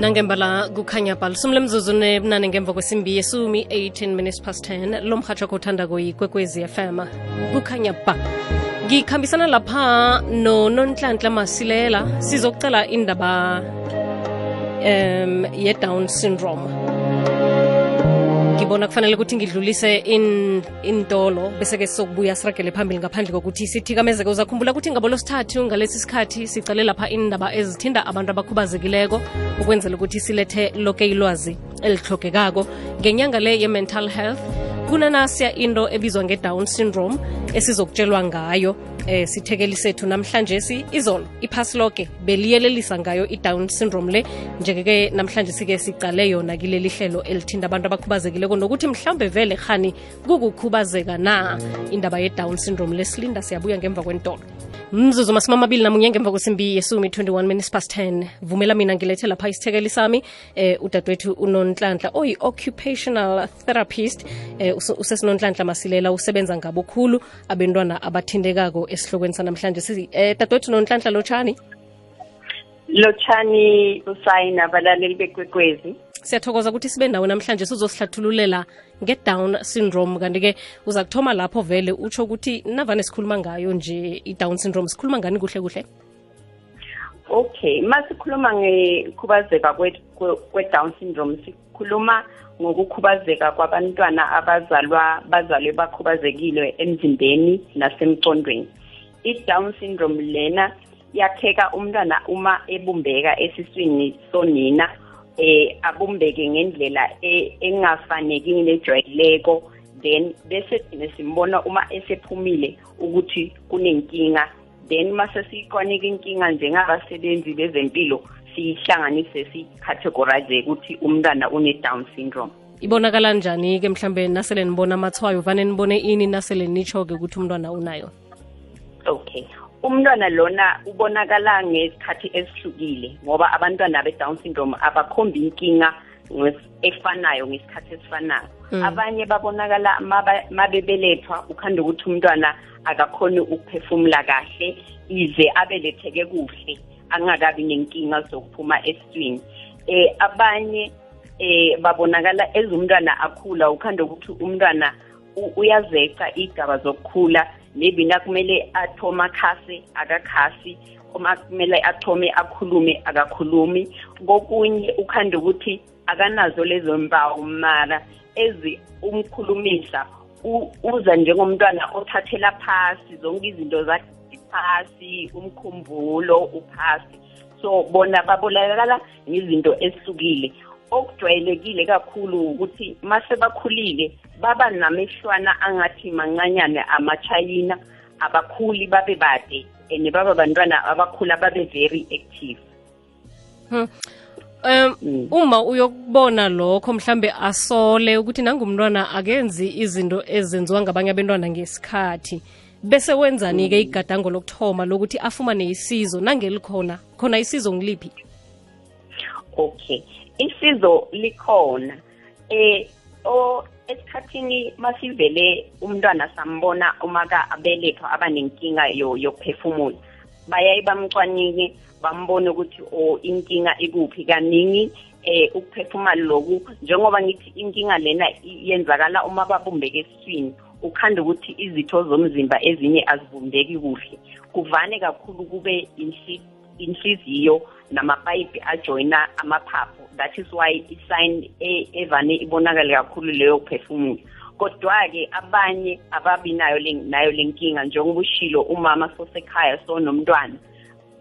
nangembala kukhanya bha lisumi lemzuzu nebunane ngemva kwesimbi yesumi 18 minutes past 10 lo mhatsho kothandako kuyikwekwezi fm kukhanya ba ngikhambisana lapha nononhlanhla masilela. Sizokucela indaba um ye-down syndrome ngibona kufanele ukuthi ngidlulise in intolo bese-ke sizokubuya siragele phambili ngaphandle kokuthi sithikamezeke. Uzakhumbula ukuthi ngabo losithathu ngalesi sikhathi sicale lapha indaba ezithinda abantu abakhubazekileko ukwenzela ukuthi silethe loke ilwazi elihlogekako ngenyanga le ye-mental health kunanasiya into ebizwa nge-down syndrome esizokutshelwa ngayo eh sithekeli sethu namhlanje si izolo iphasi lonke beliyelelisa ngayo i-down syndrome le. Njeke-ke namhlanje sike sicale yona kileli hlelo elithinda abantu abakhubazekileko nokuthi mhlawumbe vele khani kukukhubazeka na? Indaba ye-down syndrome lesilinda siyabuya ngemva kwentolo mzuzu masumi amabili namunye ngemva kwesimbi yesumi 21 minutes past 10 vumela mina ngilethe lapha isithekeli sami eh udadewethu unonhlanhla oyi-occupational therapist eh usesinonhlanhla masilela usebenza ngabokhulu abentwana abathindekako esihlokweni sanamhlanje. Si eh dadewethu nonhlanhla lotshani? Lotshani usayina abalaleli bekwekwezi siyathokoza ukuthi sibe nawe namhlanje sizosihlathululela nge-down syndrome. Kanti-ke uza kuthoma lapho vele utsho ukuthi navane sikhuluma ngayo nje i-down syndrome sikhuluma ngani kuhle kuhle? Okay masikhuluma ngekhubazeka kwe-down syndrome sikhuluma ngokukhubazeka kwabantwana abazalwa bazalwe bakhubazekile emzimbeni nasemcondweni i-down syndrome lena yakheka umntwana uma ebumbeka esiswini sonina eh abumbeke ngendlela engafaneki nejwayeleko then bese thina simbona uma esephumile ukuthi kunenkinga then mase siyikwanike inkinga njengabasebenzi bezempilo siyihlanganise sicategorize ukuthi umntwana une-down syndrome. Ibonakala njani-ke mhlambe nasele nibona amathwayo vane nibone ini nasele nitsho-ke ukuthi umntwana unayo? Okay. Umntwana lona ubonakala ngesikhathi esihlukile ngoba abantwana be-down syndrome abakhombi inkinga efanayo ngesikhathi esifanayo mm. abanye babonakala mabebelethwa ukhanda ukuthi umntwana akakhoni ukuphefumula kahle ize abeletheke kuhle angakabi nenkinga zokuphuma esiswini eh abanye eh babonakala ezumntwana akhula ukhanda ukuthi umntwana uyazeca igaba zokukhula maybe nakumele athome akhase akakhasi. Uma kumele athome akhulume akakhulumi. Kokunye ukhanda ukuthi akanazo lezo mpawu mara ezi umkhulumisa. Uza njengomntwana othathela phasi zonke izinto zakhe phasi umkhumbulo uphasi. So bona babonakala ngezinto ezihlukile. Okujwayelekile kakhulu ukuthi mase bakhulile baba namehlwana angathi mancanyane amachayina abakhuli babe bade and baba bantwana abakhula babe very active. Hmm. um uma uyokubona lokho mhlambe asole ukuthi nangumntwana akenzi izinto ezenziwa ngabanye abantwana ngesikhathi bese wenzani-ke igadango lokuthoma lokuthi afumane isizo nangelikhona khona isizo ngiliphi? Okay isizo likhona. Eh o esikhathini masivele umntwana sambona umaka abelethwa abanenkinga yokuphefumula bayaye bamcwanike bambone ukuthi o inkinga ikuphi kaningi eh ukuphefumula lokhu. Njengoba ngithi inkinga lena yenzakala uma babumbeke esiswini ukhanda ukuthi izitho zomzimba ezinye azibumbeki kuhle. Kuvane kakhulu kube inhliziyo namapayipi ajoyina amaphaphu. That is why isign evane ibonakale kakhulu leyo kuphefumula kodwa-ke abanye ababi nayo nayo lenkinga njengoba ushilo umama sosekhaya sonomntwana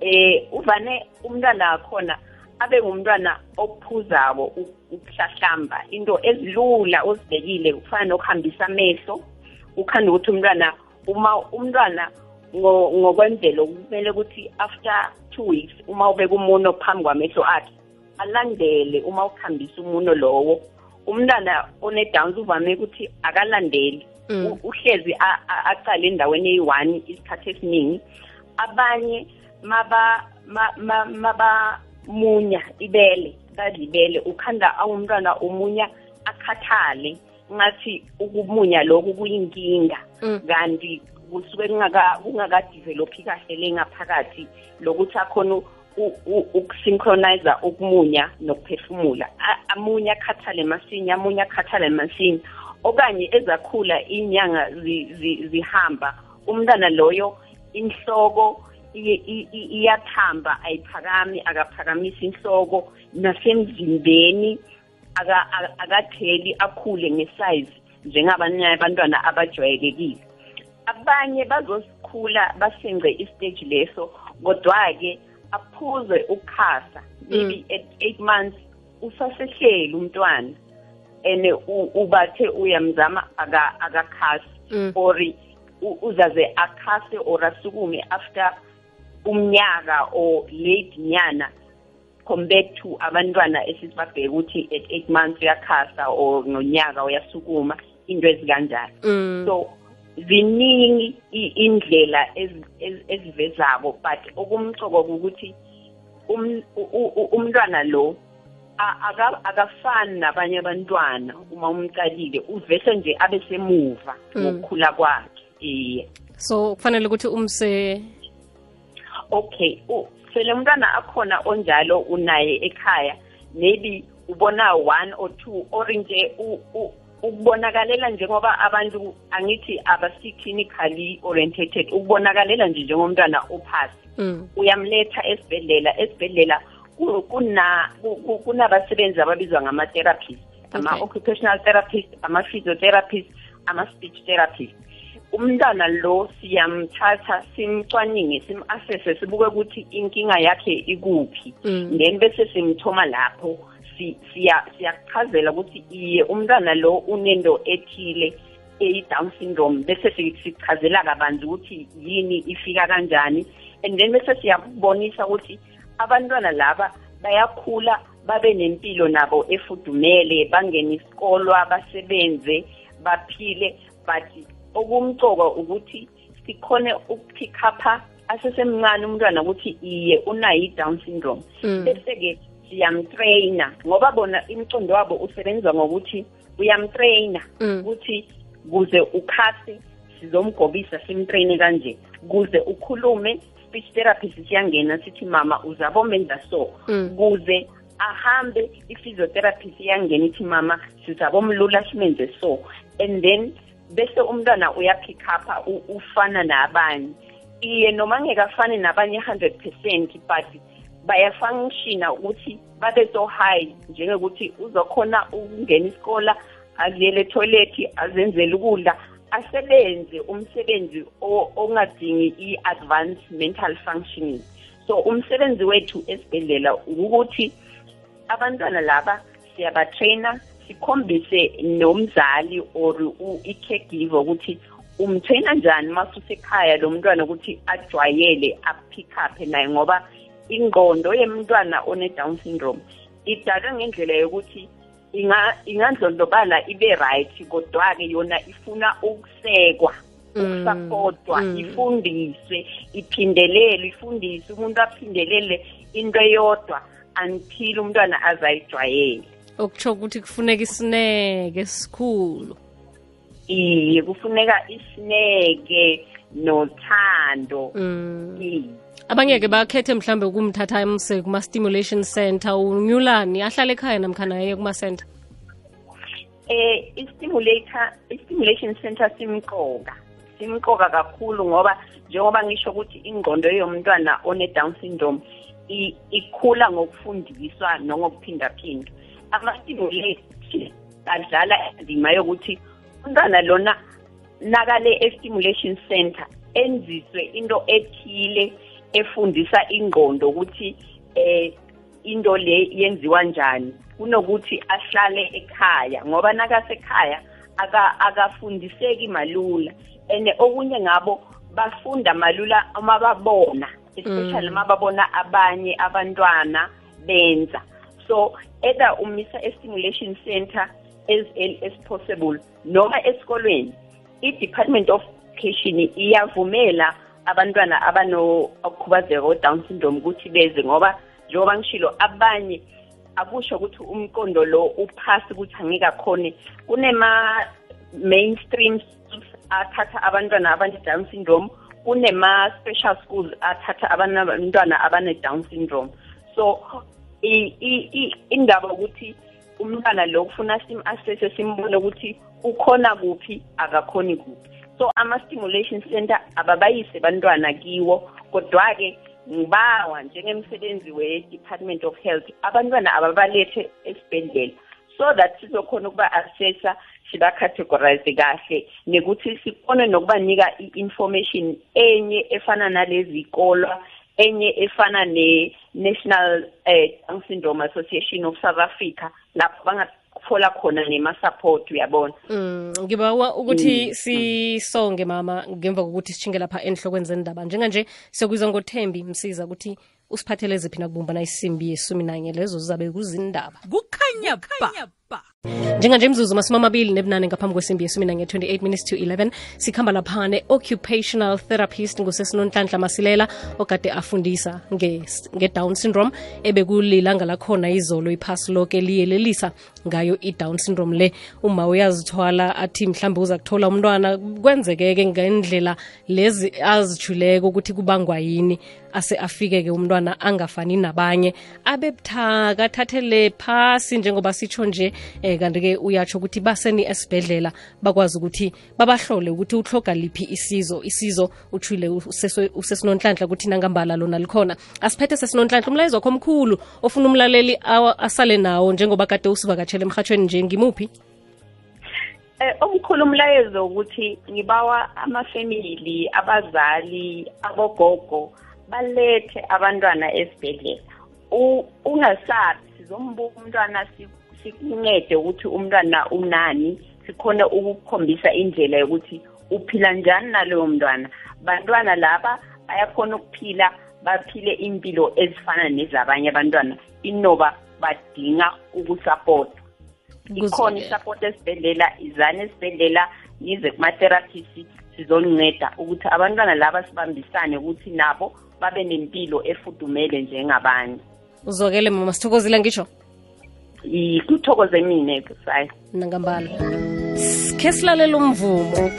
eh uvane umntwana wakhona abe ngumntwana okuphuzako ukuhlahlamba. Into ezilula ozibekile kufana nokuhambisa amehlo ukhanda ukuthi umntwana uma umntwana ngokwemvelo kumele ukuthi after two weeks uma ubeka umuno phambi kwamehlo akhe alandele uma ukuhambisa umuno lowo. Umntwana one-downs uvame ukuthi akalandeli. Uhlezi aqale endaweni eyi-one isikhathi esiningi. Abanye mabamunya ibele badlibele ukhanda awumntwana umunya akhathale. Ngathi ukumunya lokhu kuyinkinga. Kanti kusuke kungakadivelophi kahle lengaphakathi lokuthi akhona u- u- ukusynchronize ukumunya nokuphefumula. A- amunye akhathale masinya amunye akhathale masinya. Okanye ezakhula inyanga zi- zi- zihamba umntana loyo inhloko iye- i- i- iyathamba ayiphakami akaphakamisi inhloko nasemzimbeni aka- aka- akatheli akhule ngesize njengabanye abantwana abajwayelekile. Abanye bazosikhula basenge istage leso kodwa-ke aphuze ukukhasa maybe at eight months usasehleli umntwana and u- ubathe uyamzama aka- akakhasi Mm. or u- uzaze akhase or asukume after umnyaka or late nyana compared to abantwana esisibabheka ukuthi at eight months uyakhasa or ngonyaka uyasukuma into ezikanjalo Mm. so ziningi indlela ezi- ezi- ezivezako but okumcoko ukuthi um- umntwana lo akafani nabanye abantwana uma umcalile uvese nje abe semuva Mm. ngokukhula kwakhe iye so kufanele ukuthi umse okay sele umntwana akhona onjalo unaye ekhaya maybe ubona one or two or nje ukubonakalela njengoba abantu angithi abasi-clinically orientated ukubonakalela nje njengomntwana ophasi mm. uyamletha esibhedlela esibhedlela ku- kuna- ku- ku- kunabasebenzi ababizwa ngama-therapist Okay. ama-occupational therapist ama-physiotherapist ama-speech therapist umntwana lo siyamthatha simcwaninge sim-assesse sibuke ukuthi inkinga yakhe ikuphi Mm. then bese simthoma lapho si- siya- siyakuchazela ukuthi iye umntwana lo unento ethile eyi-down syndrome. Bese si- sichazela kabanzi ukuthi yini ifika kanjani. And then bese siyakubonisa ukuthi abantwana laba bayakhula babe nempilo nabo efudumele bangene isikolwa basebenze baphile. But okumcoka ukuthi sikhone ukupick-upha asesemncane umntwana ukuthi iye unayo i-down syndrome. Mm. bese-ke siyamtrayina ngoba bona imicondo wabo usebenza ngokuthi uyamtrayina Mm. ukuthi kuze ukhase sizomgobisa simtrayine kanje. Kuze ukhulume speech therapist siyangena sithi mama uzabomenza so. Mm. kuze ahambe i-physiotherapist iyangena ithi mama sizabomlula simenze so. And then bese umntwana uyapick upha u- ufana nabanye. Iye noma ngekafani nabanye 100 percent but bayafunctiona ukuthi babe so high njengekuthi uzokhona ukungena isikole aziyele etoilet azenzele ukudla asebenze umsebenzi o- ongadingi i-advanced mental functioning. So umsebenzi wethu esibhedlela ukuthi abantwana laba siyabatraina sikhombise nomzali or u- i-caregiver ukuthi umtraina njani masusekhaya lo mntwana ukuthi ajwayele apick up naye ngoba ingqondo yemntwana one-down syndrome. Idalwe ngendlela yokuthi inga- ingandlondlobala ibe right kodwa-ke yona ifuna ukusekwa Mm, ukusapotwa mm. ifundiswe iphindelelwe ifundiswe umuntu aphindelele into eyodwa until umntwana azayijwayele. Okutsho ukuthi kufuneka isineke esikhulu. Iye kufuneka isineke nothando. Mm. iye. Abanye-ke bakhethe mhlambe ukumthatha amse kuma-stimulation center unyulani? Ahlale ekhaya namkhana yeye kuma-center. Eh i-stimulator i-stimulation center simqoka. Simqoka kakhulu ngoba njengoba ngisho ukuthi ingqondo yomntwana one-down syndrome ikhula ngokufundiswa nongokuphindaphinda ama-stimulation adlala indima yokuthi umntwana lona nakale e-stimulation center enziswe into ethile efundisa ingqondo ukuthi eh into le yenziwa njani kunokuthi ahlale ekhaya ngoba nakasekhaya aka akafundiseki malula and okunye ngabo bafunda malula uma babona especially uma babona abanye abantwana benza. So either umisa e-stimulation center as early as possible noma esikolweni i-department of education iyavumela abantwana abanokhubazeka o-down syndrome ukuthi beze ngoba njengoba ngishilo abanye akusho ukuthi umqondo lo uphasi ukuthi angeke akhone kunema mainstream athatha abantwana abane-down syndrome kunema-special schools athatha abantwana abane-down syndrome. So indaba ukuthi umntwana lo kufuna sim-assesse simbone ukuthi ukhona kuphi akakhoni kuphi. So ama-stimulation center ababayise bantwana kiwo kodwa-ke ngibawa njengemsebenzi we-department of health. Abantwana ababalethe esibhedlela. So that sizokhona ukuba-assessa siba-categorize kahle nekuthi sikhone nokubanika i-information enye efana nalezi kolwa enye efana ne-national eh, down syndrome association of south africa lapho bangathola khona nema-support uyabona? Mm, ngibawa ukuthi sisonge mama ngemva kokuthi sishinge lapha enhlokweni zendaba njenganje siyokuyizwa ngothembi msiza ukuthi usiphathele ziphi nakubumbana isimbi yesumi nanye lezo zizabe kuzindaba kukhanya ba njenganje imzuzu masumi amabili nebunane ngaphambi kwesimbi yesumi nanye 28 minutes to 11 sikhamba lapha ne-occupational therapist ngusesinonhlanhla masilela ogade afundisa nge- nge-down syndrome ebekulilanga lakhona izolo iphasi loke liyelelisa ngayo i-down syndrome le. Uma uyazithwala athi mhlawumbe uza kuthola umntwana kwenzekeke ngendlela lezi azijuleko ukuthi kubangwa yini ase afike-ke umntwana angafani nabanye. Abe buthaka athathele phasi njengoba sitsho nje um kanti-ke uyatsho ukuthi baseni esibhedlela bakwazi ukuthi babahlole ukuthi uhloga liphi isizo isizo uthule usesinonhlanhla ukuthi nangambala lona likhona. Asiphethe sesinonhlanhla umlayezo wakho omkhulu ofuna umlaleli asale nawo njengoba kade usivakatshele emhatshweni nje ngimuphi? Eh omkhulu umlayezo ukuthi ngibawa amafamily abazali abogogo balethe abantwana esibhedlela. Ungasabi sizombuka umntwana sikuncede ukuthi umntwana unani sikhone ukukhombisa indlela yokuthi uphila njani naloyo mntwana. Bantwana laba bayakhona ukuphila baphile impilo ezifana nezabanye abantwana inoba badinga ukusapotwa ikhona isupport esibhedlela izane esibhedlela nize kuma-therapist sizoninceda ukuthi abantwana laba sibambisane ukuthi nabo babe nempilo efudumele njengabanye. Uzwakele mama sithokozile ngisho kuthokoze mine kusay nangambala. Sikhe silalela umvumo.